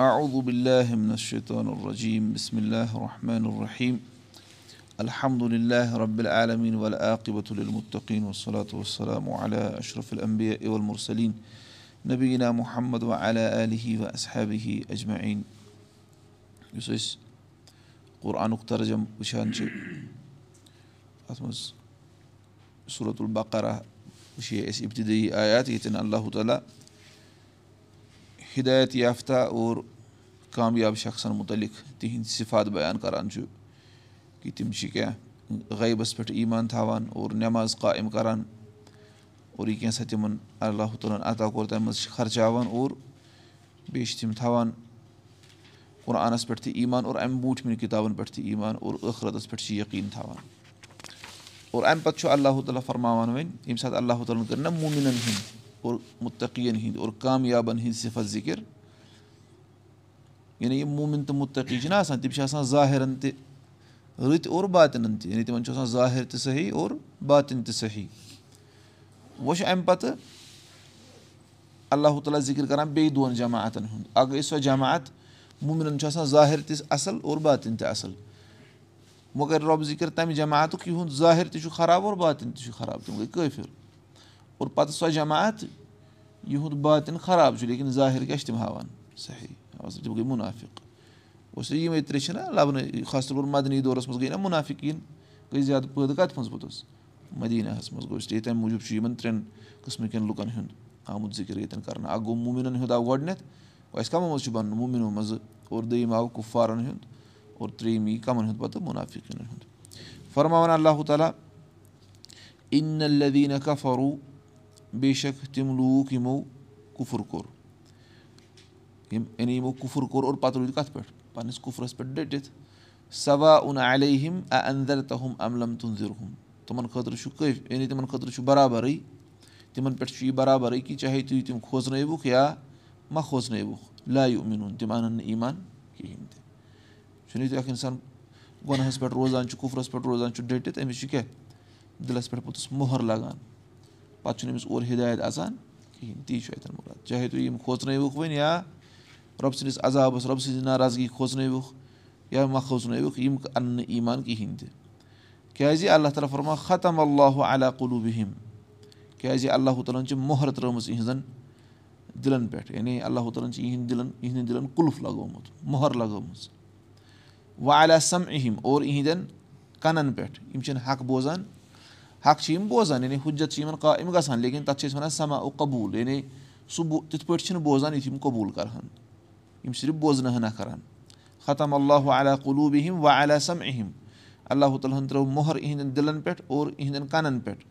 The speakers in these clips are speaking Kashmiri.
اعوذ باللہ من الشیطان الرجیم بسم اللہ الرحمن الرحیم الحمد للہ رب العالمین والعاقبۃ للمتقین والصلاة والسلام علی اشرف والمرسلین نبینا محمد وعلى آلہ و اصحابہ اجمعین یُس أسۍ قرآنُک ترجم وٕچھان چھِ اَتھ منٛز صوٗرت البقرہ وٕچھے اَسہِ اِبتِدٲیی آیات ییٚتٮ۪ن اللہ تعالیٰ ہِدایت یافتہ اور کامیاب شخصن مُتعلِق تِہِنٛدۍ صِفات بیان کَران چھُ کہِ تِم چھِ کینٛہہ غیبَس پٮ۪ٹھ ایٖمان تھاوان اور نٮ۪ماز قایِم کَران اور یہِ کینٛژھا تِمَن اللہ تعالیٰ ہَن عطا کوٚر تَمہِ منٛز چھِ خرچاوان اور بیٚیہِ چھِ تِم تھاوان قۄرآنَس پٮ۪ٹھ تہِ ایٖمان اور اَمہِ برونٛٹھمٮ۪ن کِتابَن پٮ۪ٹھ تہِ ایٖمان اور ٲخرَتَس پٮ۪ٹھ چھِ یقیٖن تھاوان اور اَمہِ پَتہٕ چھُ اللہ تعالیٰ فرماوان وۄنۍ ییٚمہِ ساتہٕ اللہ تعالیٰ ہَن کٔر نہ موٗمِنَن ہِنٛدۍ اور مُتقیٖن ہِنٛدۍ اور کامیابَن ہِنٛدۍ صِفت ذِکِر۔ یعنی یِم موٗمِن تہٕ مُتقی چھِنہ آسان تِم چھِ آسان ظٲہِرَن تہِ رٕتۍ اور باتِنَن تہِ۔ یعنی تِمَن چھُ آسان ظٲہِر تہِ صحیح اور باتِن تہِ صحیح۔ وۄنۍ چھُ اَمہِ پَتہٕ اللہ تعالیٰ ذِکِر کَران بیٚیہِ دۄن جماعتَن ہُنٛد۔ اَکھ گٔے سۄ جماعت موٗمِنَن چھُ آسان ظٲہِر تہِ اَصٕل اور باتِن تہِ اَصٕل۔ وۄنۍ کَرِ رۄب ذِکِر تَمہِ جماعتُک یِہُنٛد ظٲہِر تہِ چھُ خراب اور باتِن تہِ چھُ خراب تِم گٔے کٲفِر۔ اور پَتہٕ سۄ جماعت یِہُنٛد باتِن خراب چھُ لیکِن ظٲہِر کیٛاہ چھِ تِم ہاوان صحیح تِم گٔے مُنافِق. یِمَے ترٛےٚ چھِنہ لَبنہٕ خاص طور مَدنی دورَس منٛز گٔے نہ مُنافِقیٖن گٔے زیادٕ پٲدٕ کَتہِ منٛز پوٚتُس مدیٖناہَس منٛز گوٚو تَمہِ موٗجوٗب چھُ یِمَن ترٛٮ۪ن قٕسمہٕ کٮ۪ن لُکَن ہُنٛد آمُت ذِکِر ییٚتٮ۪ن کَرنہٕ اَکھ گوٚو موٗمِنَن ہُنٛد آو گۄڈنٮ۪تھ اَسہِ کَمو منٛز چھُ بَنُن موٗمِنو منٛزٕ اور دوٚیِم آو کُپوارَن ہُنٛد اور ترٛیٚیِم یی کَمَن ہُنٛد پَتہٕ مُنافِقیٖنَن ہُنٛد فرماوان اللہ تعالیٰ اِن الدیٖنہ کفروٗ بے شک تِم لوٗکھ یِمو کُفُر کوٚر یِم یعنی یِمو کُفُر کوٚر اور پَتہٕ روٗدۍ کَتھ پٮ۪ٹھ پَنٕنِس کُفرَس پٮ۪ٹھ ڈٔٹِتھ سوا اُن علیہم اندر تہم املم تُنظِرہُم تِمَن خٲطرٕ چھُ کٲفی یعنی تِمَن خٲطرٕ چھُ برابرٕے تِمَن پٮ۪ٹھ چھُ یہِ برابرٕے کہِ چاہے تُہۍ تِم کھوژنٲیوُکھ یا مہ کھوژنٲیوُکھ لایو مِنُن تِم اَنَن نہٕ ایٖمان کِہیٖنۍ تہِ چھُنہٕ ییٚتہِ اَکھ اِنسان گۄنہَس پٮ۪ٹھ روزان چھُ کُفرَس پٮ۪ٹھ روزان چھُ ڈٔٹِتھ أمِس چھُ کیٛاہ دِلَس پٮ۪ٹھ پوٚتُس موٚہَر لگان پَتہٕ چھُنہٕ أمِس اورٕ ہِدایت اَژان کِہیٖنۍ تی چھُ اَتٮ۪ن مُراد چاہے تُہۍ یِم کھوژنٲیوُکھ وۄنۍ یا رۄبہٕ سٕنٛدِس عذابَس رۄبہٕ سٕنٛزِ ناراضگی کھوژنٲیوُکھ یا مہ کھوژنٲیوُکھ یِم اَنن نہٕ ایٖمان کِہیٖنۍ تہِ کیٛازِ اللہ تعالیٰ فرما ختم اللہُ علیٰ قلوٗ بِہِم کیٛازِ اللہ تعالیٰ ہَن چھِ موٚہر ترٲومٕژ یِہٕنٛزَن دِلَن پٮ۪ٹھ یعنی اللہ تعالیٰ ہَن چھِ یِہِنٛدۍ دِلَن یِہِنٛدٮ۪ن دِلَن کُلُف لگومُت موٚہر لگٲومٕژ وۄنۍ علیٰ سَم اِہِم اور یِہِنٛدٮ۪ن کَنَن پٮ۪ٹھ یِم چھِنہٕ حق بوزان حق چھِ یِم بوزان یعنی حُجت چھِ یِمَن گژھان لیکِن تَتھ چھِ أسۍ وَنان سما او قبوٗل یعنی سُہ تِتھ پٲٹھۍ چھِنہٕ بوزان یُتھ یِم قبوٗل کَرٕہَن یِم صرف بوزنہٕ ہنا کَران ختم اللہُ علیٰ قلوٗ بِہِم وَ علیٰ سَم اِہِم اللہ تعالیٰ ہَن ترٛٲو موٚہر یِہِنٛدٮ۪ن دِلَن پٮ۪ٹھ اور یِہِنٛدٮ۪ن کَنَن پٮ۪ٹھ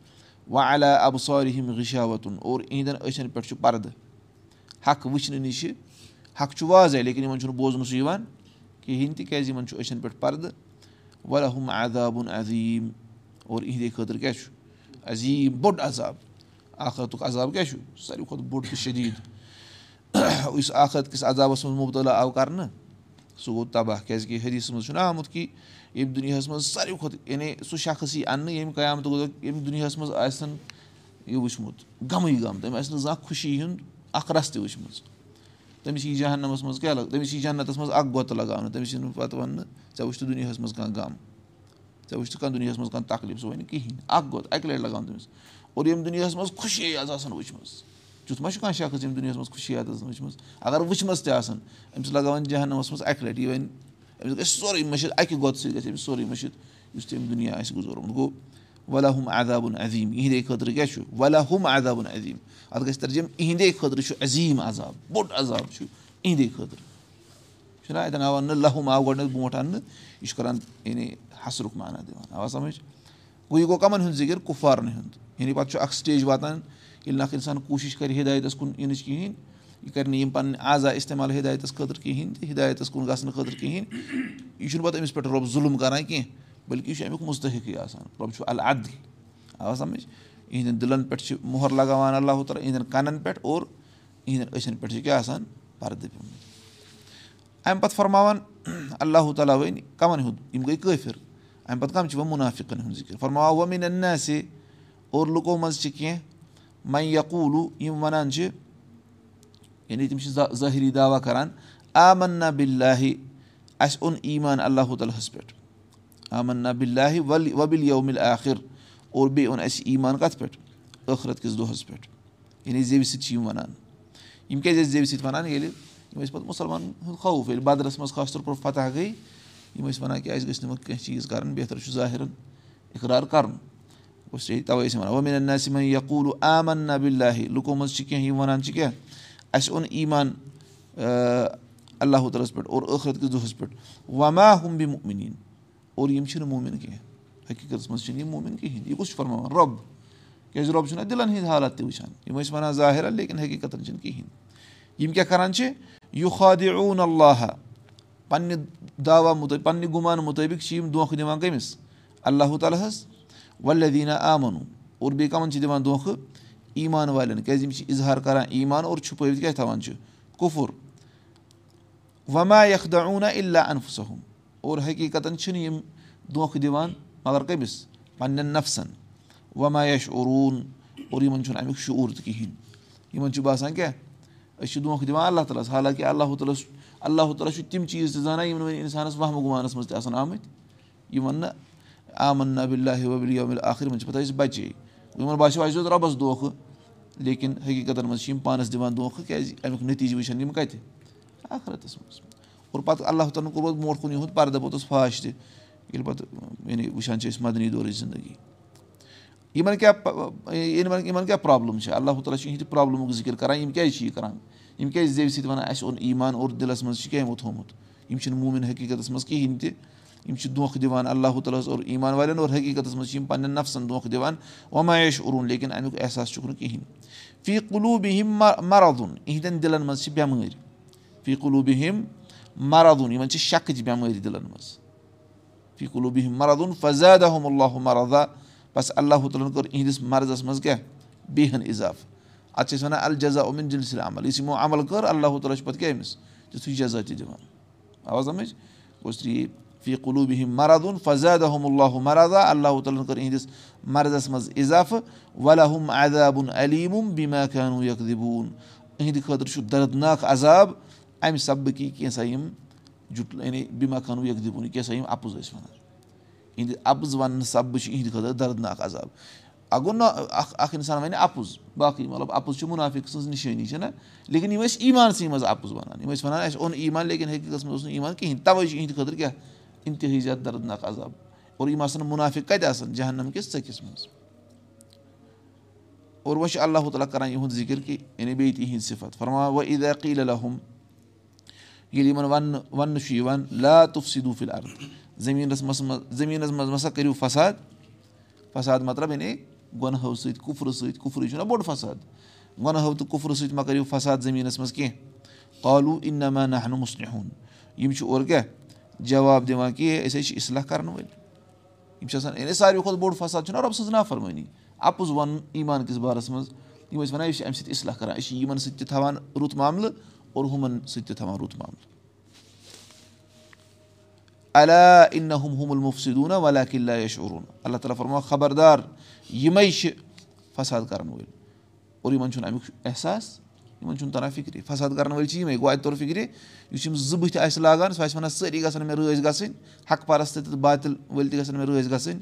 وَ علیٰ اَبہٕ سورِہِم غشاوَتُن اور یِہِنٛدٮ۪ن أچھَن پٮ۪ٹھ چھُ پَردٕ حق وٕچھنہٕ نِش حق چھُ واضح لیکِن یِمَن چھُنہٕ بوزنہٕ سُہ یِوان کِہیٖنۍ تِکیٛازِ یِمَن چھُ أچھَن پٮ۪ٹھ پَردٕ وَلہُم عذابُن عظیٖم اور یِہِنٛدے خٲطرٕ کیٛاہ چھُ عظیٖم بوٚڑ عذاب آخرتُک عذاب کیٛاہ چھُ ساروی کھۄتہٕ بوٚڑ تہٕ شدیٖد یُس آخرت کِس عذابَس منٛز مُبتلا آو کَرنہٕ سُہ گوٚو تباہ کیٛازِکہِ حدیٖثَس منٛز چھُنہ آمُت کہِ ییٚمہِ دُنیاہَس منٛز ساروی کھۄتہٕ یعنی سُہ شخص یی اَننہٕ ییٚمہِ قیامتُک دۄہ ییٚمہِ دُنیاہَس منٛز آسن یہِ وٕچھمُت غمٕے غم تٔمۍ آسہِ نہٕ زانٛہہ خوشی ہُنٛد اَکھ رَس تہِ وٕچھمٕژ تٔمِس یی جہنَمَس منٛز کیٛاہ لَگ تٔمِس یی جنتَس منٛز اَکھ گۄتہٕ لگاونہٕ تٔمِس یی نہٕ پَتہٕ وَننہٕ ژےٚ وٕچھتہٕ دُنیاہَس منٛز کانٛہہ غم ژےٚ وٕچھتہٕ کانٛہہ دُنیاہَس منٛز کانٛہہ تکلیٖف سُہ وَنہِ کِہیٖنۍ اَکھ گۄتہٕ اَکہِ لَٹہِ لگاوُن تٔمِس اور ییٚمہِ دُنیاہَس منٛز خوشی آسہٕ آسان وٕچھمٕژ تیُتھ ما چھُ کانٛہہ شخص ییٚمہِ دُنیاہَس منٛز خوشی آسان وٕچھمٕژ اگر وٕچھمٕژ تہِ آسان أمِس لگاوان جہنَمَس منٛز اَکہِ لَٹہِ یہِ وَنہِ أمِس گژھِ سورُے مٔشِد اَکہِ گۄتہٕ سۭتۍ گژھِ أمِس سورُے مٔشِد یُس تہِ أمۍ دُنیا آسہِ گُزورمُت گوٚو وَلا ہُم عذابُن عظیٖم یِہِنٛدے خٲطرٕ کیٛاہ چھُ وَلا ہُم عذابُن عظیٖم اَتھ گژھِ ترجم یِہِنٛدے خٲطرٕ چھُ عظیٖم عذاب بوٚڑ عذاب چھُ یِہِنٛدے خٲطرٕ چھُنہ اَتٮ۪ن آو نہٕ لہُم آو گۄڈٕنٮ۪تھ برونٛٹھ اَننہٕ یہِ چھُ کَران یعنی حسرُک معنا دِوان آوا سَمٕجھ گوٚو یہِ گوٚو کَمَن ہُنٛد ذِکِر کُپوارَن ہُنٛد یعنی پَتہٕ چھُ اَکھ سِٹیج واتان ییٚلہِ نہٕ اَکھ اِنسان کوٗشِش کَرِ ہِدایتَس کُن یِنٕچ کِہیٖنۍ یہِ کَرِ نہٕ یِم پَنٕنۍ عزا اِستعمال ہِدایتَس خٲطرٕ کِہیٖنۍ تہِ ہِدایتَس کُن گژھنہٕ خٲطرٕ کِہیٖنۍ یہِ چھُنہٕ پَتہٕ أمِس پٮ۪ٹھ رۄب ظُلم کَران کینٛہہ بٔلکہِ یہِ چھُ اَمیُک مُستحقٕے آسان رۄب چھُ العدل آو سَمٕجھ یِہِنٛدٮ۪ن دِلَن پٮ۪ٹھ چھِ موٚہَر لگاوان اللہ تعالیٰ یِہِنٛدٮ۪ن کَنَن پٮ۪ٹھ اور یِہِنٛدٮ۪ن أچھَن پٮ۪ٹھ چھِ کیٛاہ آسان پَردٕ پیوٚمُت اَمہِ پَتہٕ فرماوان اللہ تعالیٰ وۄنۍ کَمَن ہُنٛد یِم گٔے کٲفِر اَمہِ پَتہٕ کَم چھِ وۄنۍ مُنافِقَن ہُنٛد ذِکِر فرماوا وۄنۍ مِنن سے اور لُکو منٛز چھِ کینٛہہ مَے یقوٗلوٗ یِم وَنان چھِ یعنی تِم چھِ ظٲہِری دعوا کَران آمنا بِاللہِ اَسہِ اوٚن ایٖمان اللہُ تعالیٰ ہَس پؠٹھ آمنا بِاللہِ وبِل یومِل آخِر اور بیٚیہِ اوٚن اَسہِ ایٖمان کَتھ پؠٹھ ٲخرت کِس دۄہَس پؠٹھ یعنی زیٚوِ سۭتۍ چھِ یِم وَنان یِم کیازِ ٲسۍ زیٚوِ سۭتۍ وَنان ییٚلہِ یِم ٲسۍ پَتہٕ مُسلمانَن ہُنٛد خوف ییٚلہِ بدرَس منٛز خاص طور پٲٹھۍ فتح گٔے یِم ٲسۍ وَنان کہِ اَسہِ گٔژھۍ نہٕ وۄنۍ کینٛہہ چیٖز کَرٕنۍ بہتر چھُ ظٲہِرَن اِقرار کَرُن تَوَے ٲسۍ وَنان نسِم یقوٗل آمن نبِلہِ لُکو منٛز چھِ کینٛہہ یِم وَنان چھِ کیٛاہ اَسہِ اوٚن ایٖمان اللہُ ہَس پؠٹھ اور ٲخرت کِس دۄہَس پؠٹھ وما ہُم بہِ مُمِن اور یِم چھِنہٕ مومِن کینٛہہ حقیٖقتَس منٛز چھِنہٕ یِم مومِن کِہیٖنۍ یہِ کُس چھُ فرماوان رۄب کیازِ رۄب چھُنہ دِلَن ہِنٛدۍ حالات تہِ وٕچھان یِم ٲسۍ وَنان ظاہِرا لیکِن حقیٖقتَن چھِنہٕ کِہیٖنۍ یِم کیٛاہ کَران چھِ یہِ خادِ اوٗن اللہُ پنٛنہِ دعوا مُطٲبِق پنٛنہِ گُمان مُطٲبِق چھِ یِم دھوکہٕ دِوان کٔمِس اللہُ تعالیٰ ہَس وَلدیٖنا آمَنو اور بیٚیہِ کَمَن چھِ دِوان دھوکہٕ ایٖمان والٮ۪ن کیٛازِ یِم چھِ اِظہار کَران ایٖمان اور چھُپٲوِتھ کیٛاہ تھاوان چھِ کُفُر وَما یکھدا اوٗنا اِلّا اَنفُسم اور حقیٖقتَن چھِنہٕ یِم دھوکہٕ دِوان مگر کٔمِس پنٛنٮ۪ن نفسَن وَما یش اوروٗن اور یِمَن چھُنہٕ اَمیُک شعوٗر تہِ کِہیٖنۍ یِمَن چھُ باسان کیٛاہ أسۍ چھِ دھوکہٕ دِوان اللہ تعالیٰ ہَس حالانکہِ اللہُ تعالیٰ اللہُ تعالیٰ چھُ تِم چیٖز تہِ زانان یِم وۄنۍ اِنسانَس وَہمہٕ گُمانَس منٛز تہِ آسان آمٕتۍ یِمَن نہٕ آمن وبِل یومِل آخر یِمَن چھِ پَتہٕ أسۍ بَچے. یِمَن باسیٚو اَسہِ دیُت رۄبَس دھوکہٕ لیکِن حقیٖقتَن منٛز چھِ یِم پانَس دِوان دھوکہٕ کیٛازِ اَمیُک نٔتیٖجہٕ وٕچھان یِم کَتہِ آخرَتَس منٛز اور پَتہٕ اللہ کوٚر پَتہٕ برونٛٹھ کُن یِہُنٛد پَردٕ پوٚتُس فاش تہِ ییٚلہِ پَتہٕ یعنی وٕچھان چھِ أسۍ مَدنی دورٕچ زندگی یِمَن کیٛاہ یِمَن کیٛاہ پرٛابلِم چھِ اللہ تعالیٰ چھِ یِہِنٛدِ پرٛابلِمُک ذِکِر کَران یِم کیٛازِ چھِ یہِ کَران یِم کیٛازِ زیٚوِ سۭتۍ وَنان اَسہِ اوٚن ایٖمان اور دِلَس منٛز چھِ کیٛاہ یِمو تھوٚمُت یِم چھِنہٕ موٗمِن حقیٖقتَس منٛز کِہیٖنۍ تہِ یِم چھِ دھوکہٕ دِوان اللہُ تعالیٰ ہَس اور ایٖمان والٮ۪ن اور حقیٖقتَس منٛز چھِ یِم پنٛنٮ۪ن نفسَن دھوکہٕ دِوان وۄمایش اوٚرُن لیکِن اَمیُک احساس چھُکھ نہٕ کِہیٖنۍ فی قلوٗبہِ ہِم مَرادُن یِہِنٛدٮ۪ن دِلَن منٛز چھِ بٮ۪مٲرۍ فی قلوٗبہِ ہِم مَرادُن یِمَن چھِ شَکٕچ بٮ۪مٲرۍ دِلَن منٛز فی قلوٗبہِ ہِم مَرادُن فضاد احم اللہُ مَردا بَس اللہُ تعالیٰ ہَن کوٚر یِہِنٛدِس مَرضَس منٛز کیٛاہ بیٚیہِ ہَن اِضافہٕ اَتھ چھِ أسۍ وَنان الجزا اُمِن جِلسِل عمل یُس یِمو عمل کٔر اللہُ تعالیٰ چھُ پَتہٕ کیٛاہ أمِس تِتھُے جزا تہِ دِوان آواز سَمٕجھ یہِ فی قلوٗبہِ ہِم مَرادُن فضاد احم اللہُ مَردا اللہُ تعالیٰ ہَن کوٚر یِہِنٛدِس مَرضَس منٛز اِضافہٕ وَلہُم عدابُن علیٖمُم بیٖما خانوٗ یکدِبوٗن یِہِنٛدِ خٲطرٕ چھُ دردناک عذاب اَمہِ سببہٕ کہِ کینٛژھا یِم جُٹ یعنی بیٖما خانوٗ یکدِبوٗن کینٛژھا یِم اَپُز ٲسۍ وَنان یِہِنٛدِ اَپُز وَننہٕ سببہٕ چھِ یِہِنٛدِ خٲطرٕ دردناک عذاب اَ گوٚو نہٕ اکھ اکھ اِنسان وَنہِ اَپُز باقٕے مطلب اَپُز چھُ مُنافِق سٕنٛز نِشٲنی چھےٚ لیکِن یِم ٲسۍ ایٖمانسٕے منٛز اَپُز وَنان یِم ٲسۍ وَنان اَسہِ اوٚن ایٖمان لیکِن حقیٖقتَس منٛز اوس نہٕ ایٖمان کِہیٖنۍ تَوَے چھِ یِہِنٛدِ خٲطرٕ کیٛاہ اِنتِہٲیی زیادٕ دردناک عذاب اور یِم آسان مُنافِق کَتہِ آسان جہنم کِس ژٔکِس منٛز اور وۄنۍ چھُ اللہُ تعالیٰ کَران یِہُنٛد ذِکِر کہِ یعنی بیٚیہِ تہِ یِہِنٛدۍ صِفت فرماوان وۄنۍ عیٖد عقیٖل الحم ییٚلہِ یِمَن وَننہٕ وَننہٕ چھُ یِوان لاتُف سِدوٗفِل اَرد زٔمیٖنَس منٛز زٔمیٖنَس منٛز مَسا کٔرِو فساد فساد مطلب یعنی گۄنہو سۭتۍ کُفرٕ سۭتۍ کُفرٕے چھُنہ بوٚڑ فساد گۄنہو تہٕ کُفرٕ سۭتۍ مہ کٔرِو فساد زٔمیٖنَس منٛز کینٛہہ قالوٗ اِنما نحنُ مُسلِحُن یِم چھِ اورٕ کیٛاہ جواب دِوان کہِ أسۍ حظ چھِ اِصلاح کَرَن وٲلۍ یِم چھِ آسان یعنی ساروی کھۄتہٕ بوٚڑ فساد چھُنہ رۄبہٕ سٕنٛز نافرمٲنی اَپُز وَنُن ایٖمان کِس بارَس منٛز یِم ٲسۍ وَنان یہِ چھِ اَمہِ سۭتۍ اِصلاح کَران أسۍ چھِ یِمَن سۭتۍ تہِ تھاوان رُت معاملہٕ اور ہُمَن سۭتۍ تہِ تھاوان رُت معاملہٕ علا اِن ہُم ہُم المُفصوٗنا ولا کِلّا یشعروٗن اللہ تعالیٰ فرما خبردار یِمے چھِ فساد کَرَن وٲلۍ اور یِمَن چھُنہٕ اَمیُک احساس یِمَن چھُنہٕ تَران فِکرِ فساد کَرَن وٲلۍ چھِ یِمَے گوٚو اَتہِ توٚر فِکرِ یُس یِم زٕ بٕتھِ آسہِ لاگان سُہ آسہِ وَنان سٲری گژھن مےٚ رٲضۍ گژھٕنۍ حق پَرَس تہِ باتِل وٲلۍ تہِ گژھن مےٚ رٲضۍ گژھٕنۍ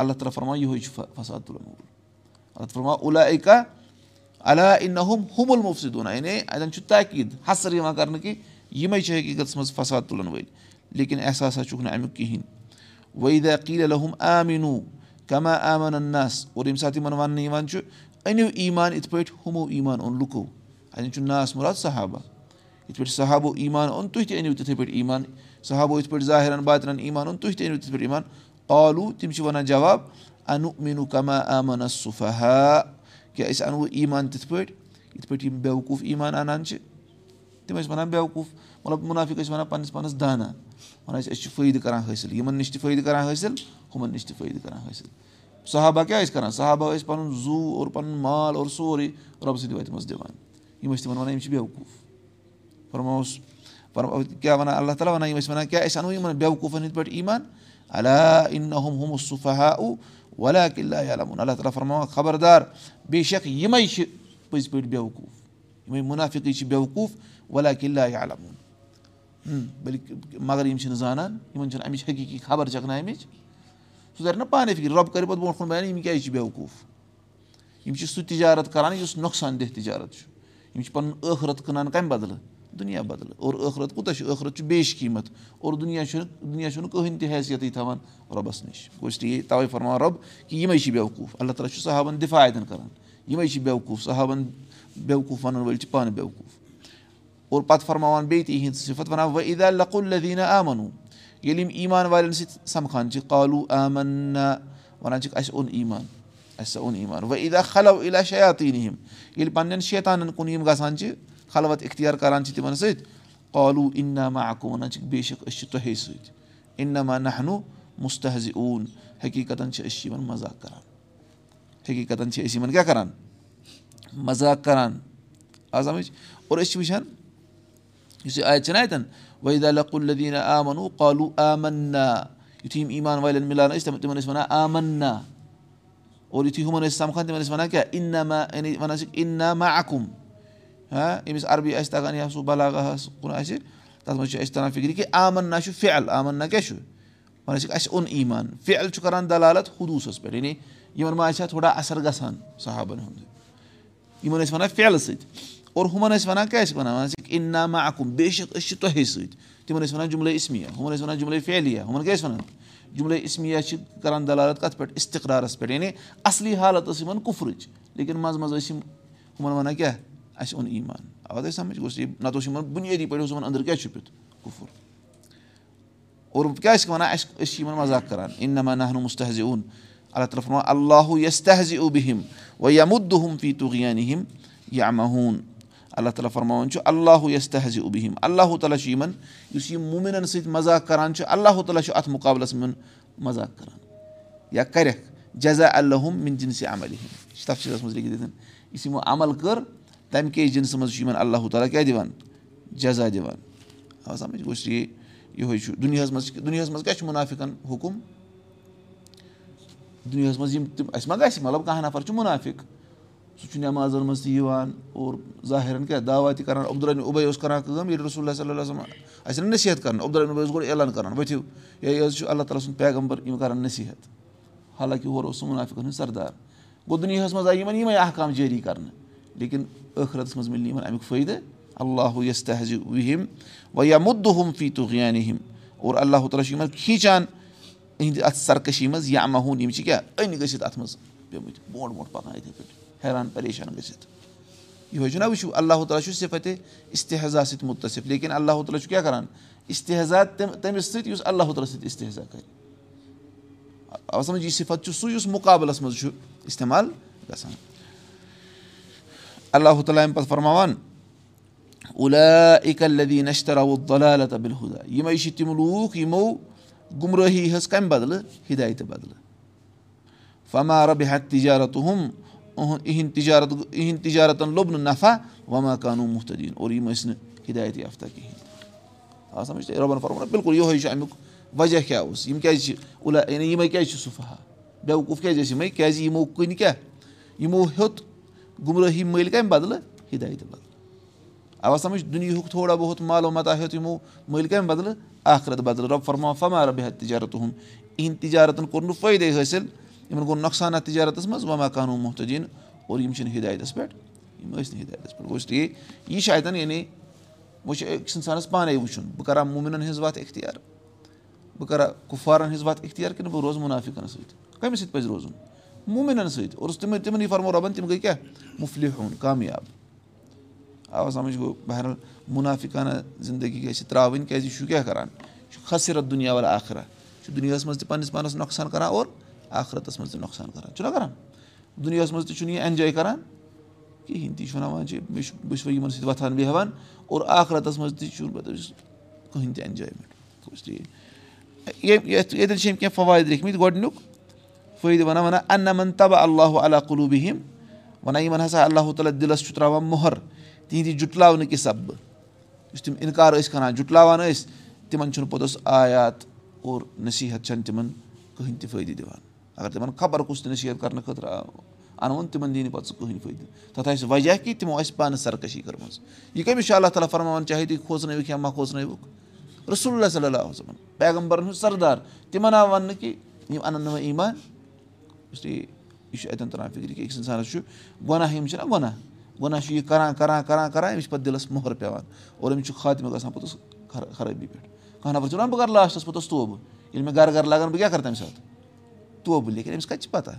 اللہ تعالیٰ فرما یِہوے چھُ فساد تُلَن وول اللہ فرما اُلا اِکا علا اِن ہُم ہُم المُفصوٗنا یعنی اَتٮ۪ن چھُ تاکیٖد حسر یِوان کَرنہٕ کہِ یِمے چھِ حقیٖقتَس منٛز فساد تُلَن وٲلۍ لیکِن احساسا چھُکھ نہٕ اَمیُک کِہیٖنۍ ویدا قیٖل الحم آمیٖنوٗ کما آمن اناس اور ییٚمہِ ساتہٕ یِمن وَننہٕ یِوان چھُ أنِو ایٖمان یِتھ پٲٹھۍ ہُمو ایٖمان اوٚن لُکو اَتٮ۪ن چھُ ناس مُراد صحابہ یِتھ پٲٹھۍ صحابو ایٖمان اوٚن تُہۍ تہِ أنِو تِتھٕے پٲٹھۍ ایٖمان صحابو یِتھ پٲٹھۍ ظٲہِرَن باترَن ایٖمان اوٚن تُہۍ تہِ أنِو تِتھ پٲٹھۍ ایٖمان آلوٗ تِم چھِ وَنان جواب اَنو میٖنو کما آمن صُفا کیٛاہ أسۍ اَنوٕ ایٖمان تِتھ پٲٹھۍ یِتھ پٲٹھۍ یِم بیوقوٗف ایٖمان اَنان چھِ تِم ٲسۍ وَنان بیوقوٗف مطلب مُنافِق ٲسۍ وَنان پَنٕنِس پانَس دانا وَنان ٲسۍ أسۍ چھِ فٲیدٕ کَران حٲصِل یِمَن نِش تہِ فٲیدٕ کَران حٲصِل ہُمَن نِش تہِ فٲیدٕ کَران حٲصِل صحابہ کیٛاہ ٲسۍ کَران صحابہ ٲسۍ پَنُن زوٗ اور پَنُن مال اور سورُے رۄبہٕ سٕنٛدِ وَتہِ منٛز دِوان یِم ٲسۍ تِمَن وَنان یِم چھِ بیوقوٗف فرماوُس کیٛاہ وَنان اللہ تعالیٰ وَنان یِم ٲسۍ وَنان کیٛاہ أسۍ اَنو یِمَن بیوقوٗفَن ہِنٛدۍ پٲٹھۍ ایٖمان ہُم ہُم کِلّا عَلمُن اللہ تعالیٰ فرماوان خبردار بے شک یِمے چھِ پٔزۍ پٲٹھۍ بیوقوٗف یِمے مُنافِقٕے چھِ بیوقوٗف ولا کِلّا عَلمُن بٔلکہِ مگر یِم چھِنہٕ زانان یِمن چھِنہٕ اَمِچ حقیٖقی خبر چَکنایمٕچ سُہ تَرِ نہ پانَے فِکرِ رۄب کَرِ پَتہٕ برونٛٹھ کُن بَیان یِم کیازِ چھِ بیوقوٗف یِم چھِ سُہ تِجارت کران یُس نۄقصان دہ تِجارت چھُ یِم چھِ پَنُن ٲخرت کٕنان کَمہِ بدلہٕ دُنیا بدلہٕ اور ٲخرت کوٗتاہ چھُ ٲخرت چھُ بیش قیٖمت۔ اور دُنیا چھُنہٕ دُنیا چھُنہٕ کٕہٕنۍ تہِ حیثیتٕے تھاوان رۄبَس نِش۔ گوٚو اس لیے تَوے فرماوان رۄب کہِ یِمے چھِ بیوقوٗف۔ اللہ تعالیٰ چھُ صحابَن دِفاعتن کران یِمے چھِ بیوقوٗف صحابَن بیوقوٗف وَنن وٲلۍ چھِ پانہٕ بیوقوٗف۔ اور پَتہٕ فرماوان بیٚیہِ تہِ یِہِنٛز صِفت وَنان وۄنۍ عیٖدا لقُل لدیٖنہ آمَنو ییٚلہِ یِم ایٖمان والٮ۪ن سۭتۍ سَمکھان چھِ قالوٗ آمنا وَنان چھِکھ اَسہِ اوٚن ایٖمان اَسہِ سا اوٚن ایٖمان۔ وۄنۍ عیٖدا خلو علا شیاتیٖن ہِم ییٚلہِ پَنٕنؠن شیطانَن کُن یِم گژھان چھِ خلوت اِختِیار کران چھِ تِمن سۭتۍ قالوٗ اِنما اکو وَنان چھِکھ بے شک أسۍ چھِ تۄہے سۭتۍ اِنما نہنو مُستحزِ اوٗن حقیٖقتن چھِ أسۍ یِمن مزاق کران حقیٖقتن چھِ أسۍ یِمن کیاہ کران مزاق کران آ سَمٕجھ اور أسۍ چھِ وٕچھان یُس یہِ آیت چھِنہ اَتؠن وحید اللہ الدیٖنہ آمنو قالوٗ آمنا یِتھُے یِم ایٖمان والٮ۪ن مِلان ٲسۍ تِمن ٲسۍ وَنان آمنا. اور یِتھُے ہُمَن ٲسۍ سَمکھان تِمن ٲسۍ وَنان کیاہ اِنما یعنی وَنان چھِکھ اِنا ما اکُم ییٚمِس عربی آسہِ تَگان یا سُہ بلاغاہَس کُن آسہِ تَتھ منٛز چھُ اَسہِ تَران فِکرِ کہِ آمنا چھُ فِعل آمنا کیاہ چھُ وَنان چھِکھ اَسہِ اوٚن ایٖمان فِعل چھُ کران دلالت حدوٗسَس پؠٹھ یعنی یِمن ما آسہِ ہا تھوڑا اَثر گژھان صحابن ہُنٛد یِمن ٲسۍ وَنان فِعلہٕ سۭتۍ اور ہُمَن ٲسۍ وَنان کیاہ ٲسۍ وَنان وَنان ژٕ اِنا ما اکُم بے شک أسۍ چھِ تۄہے سۭتۍ تِمن ٲسۍ وَنان جُملے اِسمِیا ہُمَن ٲسۍ وَنان جُملے فیلِیا ہُمَن کیاہ ٲسۍ وَنان جُملے اِسمِیا چھِ کران دلالت کَتھ پؠٹھ اِستِقرارَس پؠٹھ یعنی اَصلی حالت ٲس یِمن کُفرٕچ لیکِن منٛزٕ منٛزٕ ٲسۍ یِم ہُمَن وَنان کیاہ اَسہِ اوٚن ایٖمان تۄہہِ سَمجھ گوٚژھ یہِ نَتہٕ اوس یِمن بُنیٲدی پٲٹھۍ اوس یِمن أنٛدرٕ کیاہ چھُپِتھ کُفُر اور کیاہ چھِ وَنان اَسہِ أسۍ چھِ یِمن مزاق کران اِنما نہنو مُستحزِ اوٚن اللہ تعالیٰ فرما اللہُ یس تہزِ اوبِہِم وَ یَمُدُہُم فی تُغیانِہِم یا مہوٗن اللہ تعالیٰ فرماوان چھُ اللہُ یس تہزِ اوبِہِم اللہ تعالیٰ چھُ یِمن یُس یِم موٗمِنن سۭتۍ مزاق کران چھُ اللہ تعالیٰ چھُ اَتھ مُقابلَس منٛز مزاق کران یا کَرٮ۪کھ جزا اللہُم مِن جِنسہِ عملہِ ہِنٛدۍ یہِ چھِ تَفصیٖلَس منٛز یُس یِمو عمل کٔر تَمہِ کے جِنسہٕ منٛز چھُ یِمن اللہ تعالیٰ کیاہ دِوان جزا دِوان آ سَمجھ گوٚژھ یہِ یِہوے چھُ دُنیاہَس منٛز دُنیاہَس منٛز کیاہ چھُ مُنافِقن حُکُم دُنیاہَس منٛز یِم تِم اَسہِ ما گژھِ مطلب کانٛہہ نَفر چھُ مُنافِق سُہ چھُ نؠمازن منٛز تہِ یِوان اور ظٲہِرن کیاہ دعوا تہِ کران عبدالن عُبے اوس کران کٲم ییٚلہِ رسول صلی اللہ اَسہِ نہٕ نصیحت کران عُبے اوس گۄڈٕ عیلان کران ؤتھِو ہے حظ چھُ اللہ تعالیٰ سُنٛد پیغمبر یِم کران نصیحت حالانکہِ ہورٕ اوس سُہ مُنافِقن ہُنٛد سردار گوٚو دُنیاہَس منٛز آیہِ یِمن یِمے احکام جٲری کرنہٕ لیکِن ٲخرَتس منٛز مِلہِ نہٕ یِمن اَمیُک فٲیدٕ اللہُ تہزِ وِہِم وَ یا تُغیانہِ ہِم اور اللہ تعالیٰ چھُ یِمن کھیٖنچان یِہِنٛدِ اَتھ سرکٔشی منٛز یا مہوٗن یِم چھِ کیاہ أنۍ گٔژھِتھ اَتھ منٛز پیٚمٕتۍ برونٛٹھ برونٛٹھ پَکان یِتھٕے پٲٹھۍ حیران پریشان گٔژھِتھ یِہوے چھُنہ وٕچھِو اللہ تعالیٰ چھُ صِفتہِ اِستحزا سۭتۍ مُتٲثِر لیکِن اللہ تعالیٰ چھُ کیاہ کران اِستحزا تٔمِس سۭتۍ یُس اللہ تعالیٰ سۭتۍ اِستحزا کرِ سَمجھ یہِ صِفت چھُ سُے یُس مُقابلَس منٛز چھُ اِستعمال گژھان اللہ تعالیٰ اَمہِ پَتہٕ فرماوان نشتراوُدالہ بِلحُدا یِمے چھِ تِم لوٗکھ یِمو گُمرٲہی ہٕنٛز کَمہِ بدلہٕ ہِدایتہٕ بدلہٕ فما ربِ ہت تِجارت ہُم اِہِنٛدۍ تِجارت اِہِنٛدۍ تِجارتن لوٚب نہٕ نفع وما کانوٗ مُختدیٖن اور یِم ٲسۍ نہٕ ہِدایت یافتہ کِہیٖنۍ آ فرماوان بِلکُل یِہوے چھُ اَمیُک وجہ کیاہ اوس یِم کیازِ چھِ یِمے کیازِ چھِ صُفحا بیوقوٗف کیازِ ٲسۍ یِمے کیازِ یِمو کُنہِ کیاہ یِمو ہیوٚت گُمرٲہی مٔلۍ کَمہِ بدلہٕ ہِدایتہٕ بدلہٕ اَوا سَمجھ دُنیہُک تھوڑا بہت معلوٗماتا ہیوٚت یِمو مٔلۍ کَمہِ بدلہٕ رٮ۪تھ بدلہٕ رۄب فرما فما رۄبہِ ہت تِجارت ہُم اِہِنٛدۍ تِجارتن کوٚر نہٕ فٲیدے حٲصِل یِمن گوٚو نۄقصان اَتھ تِجارتس منٛز وما قانوٗن محتدیٖن اور یِم چھِنہٕ ہِدایتَس پؠٹھ یِم ٲسۍ نہٕ ہِدایتَس پؠٹھ گوٚو ٹھیٖک یہِ چھُ اَتؠن یعنی وۄنۍ چھُ أکِس اِنسانَس پانَے وٕچھُن بہٕ کَرا موٗمِنَن ہِنٛز وَتھ اِختِیار. بہٕ کَرا کُفارَن ہِنٛز وَتھ اِختِیار کِنہٕ بہٕ روزٕ مُنافِقَن سۭتۍ کٔمِس سۭتۍ پَزِ روزُن موٗمِنَن سۭتۍ اور تِمَے تِمنٕے فرمو رۄبَن تِم گٔے کیٛاہ ہوٗن کامیاب آو سَمٕجھ گوٚو بہرحال مُنافِقانہ زندگی گژھِ ترٛاوٕنۍ کیازِ یہِ چھُ کیٛاہ کَران؟ یہِ چھُ خصِرت دُنیا وَل آخرا یہِ چھُ دُنیاہَس منٛز تہِ پَنٕنِس پانَس نۄقصان کَران اور آخرَتَس منٛز تہِ نۄقصان کَران؟ چھُنہ کَران دُنیاہَس منٛز تہِ چھُنہٕ یہِ ایٚنجاے کَران کِہیٖنۍ تہِ یہِ چھُ وَنان چھِ بہٕ چھُس بہٕ چھُس وۄنۍ یِمَن سۭتۍ وۄتھان بیٚہوان اور آخرَتَس منٛز تہِ چھُنہٕ کٕہٕنۍ تہِ اٮ۪نجایمٮ۪نٛٹ ٹھیٖک ییٚتٮ۪ن چھِ أمۍ کینٛہہ فوٲیِد لیکھمٕتۍ گۄڈٕنیُک فٲیدٕ وَنان وَنان اَنمن تبہ اللہُ علیٰ قلوٗبِہِم وَنان یِمن ہسا اللہ تعالیٰ دِلس چھُ تراوان مۄہر تِہنٛدِ جُٹلاونہٕ کہِ سببہٕ یُس تِم اِنکار ٲسۍ کران جُٹلاوان ٲسۍ تِمن چھُنہٕ پوٚتُس آیات اور نصیٖحت چھنہٕ تِمن کٕہٕنۍ تہِ فٲیدٕ دِوان اگر تِمن خبر کُس تہِ نصیٖحت کرنہٕ خٲطرٕ آو اَنوُن تِمن دی نہٕ پَتہٕ سُہ کٕہٕنۍ فٲیدٕ تَتھ آسہِ وجہ کہِ تِمو آسہِ پانہٕ سرکٔشی کٔرمٕژ یہِ کٔمِس چھُ اللہ تعالیٰ فرماوان چاہے تُہۍ کھوژنٲوِکھ یا مہ کھوژنٲوِکھ رسول اللہ صلی اللہ وسلم پیغمبرن ہُنٛد سردار تِمن آو وَننہٕ کہِ یِم اَنن نہٕ وۄنۍ ایٖمان اس لیے یہِ چھُ اَتؠن تران فِکرِ کہِ أکِس اِنسانَس چھُ گۄناہ یِم چھِنہ گۄناہ گۄناہ چھُ یہِ کران کران کران کران أمِس چھِ پَتہٕ دِلَس موٚہر پیٚوان اور أمِس چھُ خاتمہٕ گژھان پوٚتُس خرٲبی پؠٹھ کانٛہہ نَفر چھُ وَنان بہٕ کَرٕ لاسٹَس پوٚتُس توبہٕ ییٚلہِ مےٚ گرٕ گرٕ لگان بہٕ کیاہ کَرٕ تَمہِ ساتہٕ توبہٕ لیکِن أمِس کَتہِ چھِ پَتہ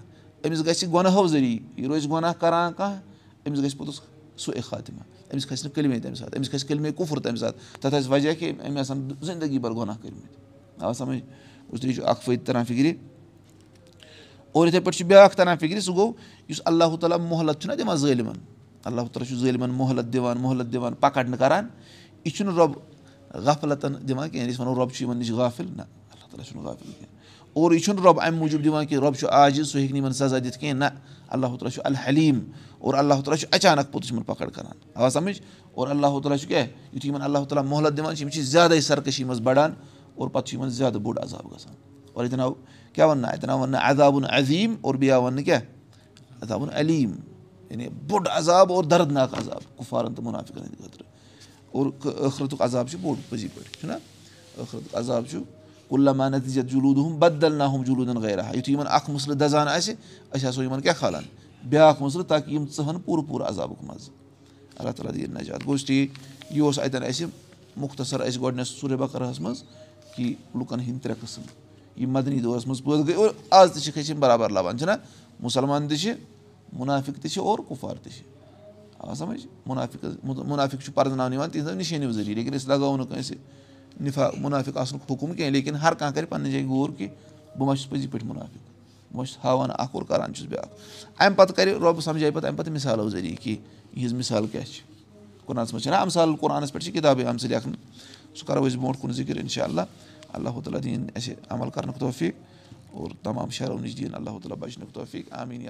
أمِس گژھِ گۄنہو ذٔریعہٕ یہِ روزِ گۄناہ کران کانٛہہ أمِس گژھِ پوٚتُس سُے خاتمہ أمِس کھسہِ نہٕ کلمے تَمہِ ساتہٕ أمِس کھسہِ کلمے کُفُر تَمہِ ساتہٕ تَتھ آسہِ وجہ کہِ أمۍ آسان زندگی بَر گۄناہ کٔرمٕتۍ آ سَمٕجھ اُسلیے چھُ اکھ فٲیدٕ تران فِکرِ اور یِتھٕے پٲٹھۍ چھُ بیاکھ تران فِکرِ سُہ گوٚو یُس اللہ تعالیٰ مۄحلت چھُنہ دِوان ظٲلمَن اللہ تعالیٰ چھُ ظٲلمَن مۄحلت دِوان مۄحلت دِوان پَکَڑ نہٕ کران یہِ چھُنہٕ رۄب غفلتَن دِوان کِہیٖنۍ أسۍ وَنو رۄب چھُ یِمن نِش غافِل نہ اللہ تعالیٰ چھُنہٕ غافِل کینٛہہ اور یہِ چھُنہٕ رۄب اَمہِ موٗجوٗب دِوان کہِ رۄب چھُ عاجِز سُہ ہیٚکہِ نہٕ یِمن سَزا دِتھ کِہیٖنۍ نہ اللہ تعالیٰ چھُ الحلیٖم اور اللہ تعالیٰ چھُ اچانک پوٚتُس یِمن پَکڑ کران آ سَمٕجھ اور اللہ تعالیٰ چھُ کیاہ یِتھُے یِمن اللہ تعالیٰ مۄحلت دِوان چھِ یِم چھِ زیادَے سرکٔشی منٛز بَڑان اور پَتہٕ چھُ یِمن زیادٕ بوٚڑ عذاب گژھان اور اَتٮ۪ن کیاہ وَننہٕ اَتٮ۪ن آو وَننہٕ عذابُن عظیٖم اور بیٚیہِ آو وَننہٕ کیاہ عذابُن علیٖم یعنی بوٚڑ عذاب اور دردناک عذاب. کُفارَن تہٕ مُنافِقَن ہٕنٛدِ خٲطرٕ اور ٲخرتُک عذاب چھُ بوٚڑ پٔزی پٲٹھۍ چھُنہ ٲخرتُک عذاب چھُ کُلما نتیٖجت جلوٗد ہُم بدل نہ ہُم جلوٗدن غیرا یِتھُے یِمن اکھ مُسلہٕ دَزان آسہِ أسۍ آسو یِمن کیاہ کھالان بیاکھ مُسلہٕ تاکہِ یِم ژٕہن پوٗرٕ پوٗرٕ عذابُک مَزٕ اللہ تعالیٰ دِیِن نجات گوٚو ٹھیٖک یہِ اوس اَتؠن اَسہِ مُختصر یِم مدنی دورَس منٛز پٲدٕ گٔے اور آز تہِ چھِکھ أسۍ یِم برابر لَبان. چھِنہ مُسلمان تہِ چھِ مُنافِق تہِ چھِ اور کُفار تہِ چھِ آ سَمجھ مُنافِق مُنافِق چھُ پَرزناونہٕ یِوان تِہنٛزو نِشٲنیو ذٔریعہٕ لیکِن أسۍ لگاوو نہٕ کٲنٛسہِ نِفا مُنافِق آسنُک حُکُم کینٛہہ لیکِن ہر کانٛہہ کَرِ پَنٕنہِ جایہِ غور کہِ بہٕ ما چھُس پٔزی پٲٹھۍ مُنافِق. بہٕ ما چھُس ہاوان اکھ اور کران چھُس بیٛاکھ اَمہِ پَتہٕ کَرِ رۄبہٕ سَمجھایہِ پَتہٕ اَمہِ پَتہٕ مِثالو ذٔریعہٕ کہِ یِہٕنٛز مِثال کیاہ چھِ قۄرانَس منٛز چھِنہ اَمثال قۄرانَس پٮ۪ٹھ چھِ کِتابٕے آمژٕ لیکھنہٕ سُہ کَرو أسۍ برونٛٹھ کُن ذِکِر اِنشاء اللہ اللہ تعالیٰ دِیِن اَسہِ عمل کَرنُک توفیٖق اور تمام شہرو نِش دِیِن اللہ تعالیٰ بَچنُک توفیٖق آمیٖن